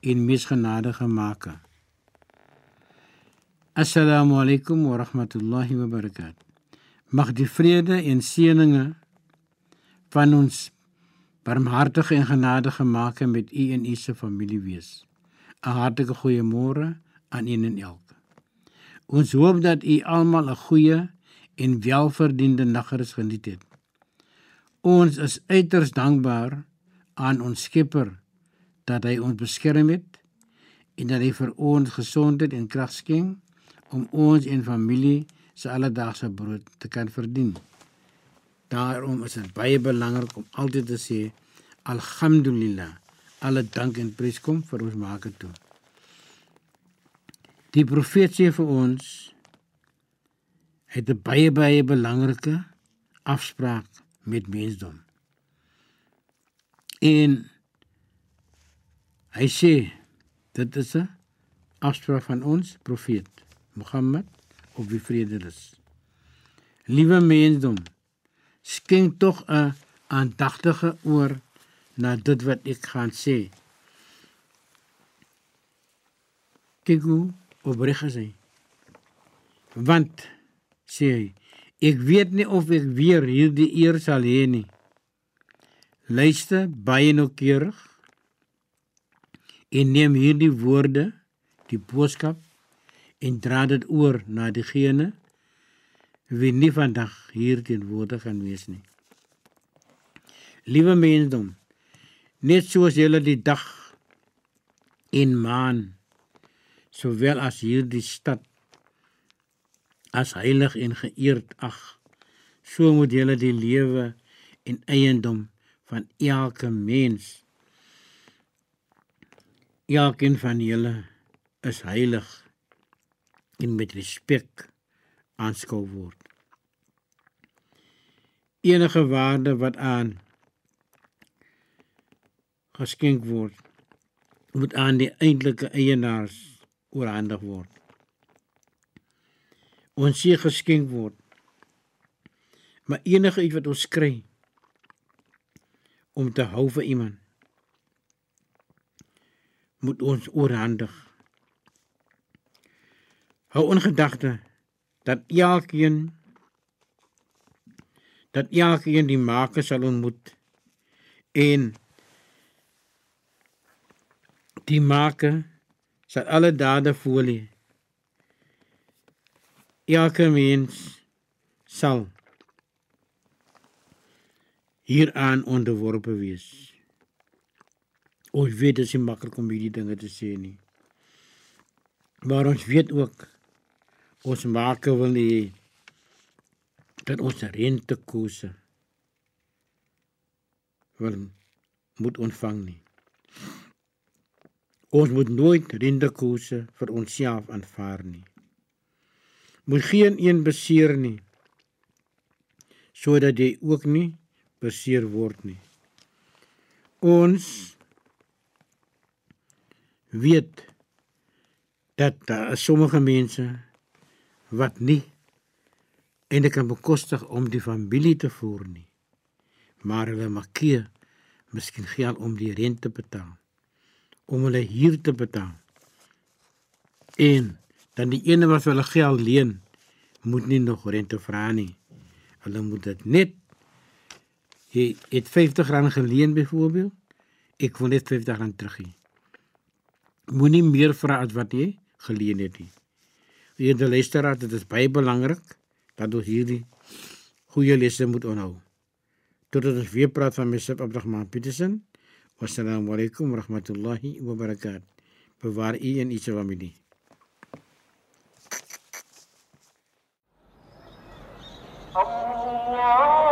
en meesgenadige Maker. Assalamu alaykum wa rahmatullahi wa barakat. Mag die vrede en seëninge van ons barmhartige en genadige Maker met u en u se familie wees. 'n Hartlike goeiemôre aan een en elk. Ons hoop dat u almal 'n goeie en welverdiende nagrus geniet het. Ons is uiters dankbaar aan ons Skepper dat hy ons beskerm het en dat hy vir ons gesondheid en krag skenk om ons en familie se alledaagse brood te kan verdien. Daarom is dit baie belangrik om altyd te sê alhamdulillah. Alle dank en prys kom vir ons Maker toe. Die profeet sê vir ons het 'n baie baie belangrike afspraak met mensdom. En hy sê dit is 'n afspraak van ons profeet Mohammed op wie vrede is. Liewe mensdom, skenk tog 'n aandagtige oor na dit wat ek gaan sê. Kyk hoe opreg hy. Want sê hy, ek weet nie of ek weer hierdie eer sal hê nie. Luister baie noukeurig en neem hierdie woorde, die boodskap en dra dit oor na diegene wie nie vandag hier teenwoordig gaan wees nie. Liewe mensdom, net soos julle die dag en maan sowel as hierdie stad as heilig en geëerd ag so moet julle die lewe en eiendom van elke mens elkeen van julle is heilig en met respek aanskou word enige waarde wat aan geskenk word moet aan die eintlike eienaars oorhandig word. Ons sê geskenk word. Maar enige iets wat ons kry om te hou vir iemand moet ons oorhandig. Hou in gedagte dat elkeen dat elkeen die maker sal ontmoet en die maker sal alle dade voel. Elke mens sal hieraan onderworpe wees. Ons weet dit is maklik om hierdie dinge te sê nie. Maar ons weet ook ons maak wil nie dat ons rentekoerse wil moet ontvang nie. Ons moet nooit rendekoerse vir onsself aanvaar nie. Moet geen een beseer nie sodat jy ook nie beseer word nie. Ons weet dat daar sommige mense wat nie en dit kan bekostig om die familie te voer nie. Maar hulle maak hier miskien geld om die rente te betaal om hulle huur te betaal. En dan die ene wat hulle geld leen, moet nie nog rente vra nie. Hulle moet dit net jy het 50 rand geleen byvoorbeeld, ek wil net 50 rand terug hê. Moenie meer vra as wat jy geleen het nie. Eerder luisteraar, dit is baie belangrik dat ons hierdie goeie lesse moet onthou. Totdat ons weer praat van Mesop Abdrahman Petersen. Wassalamu alaykum wa rahmatullahi wa barakat. Bewaar u en u se familie. Allah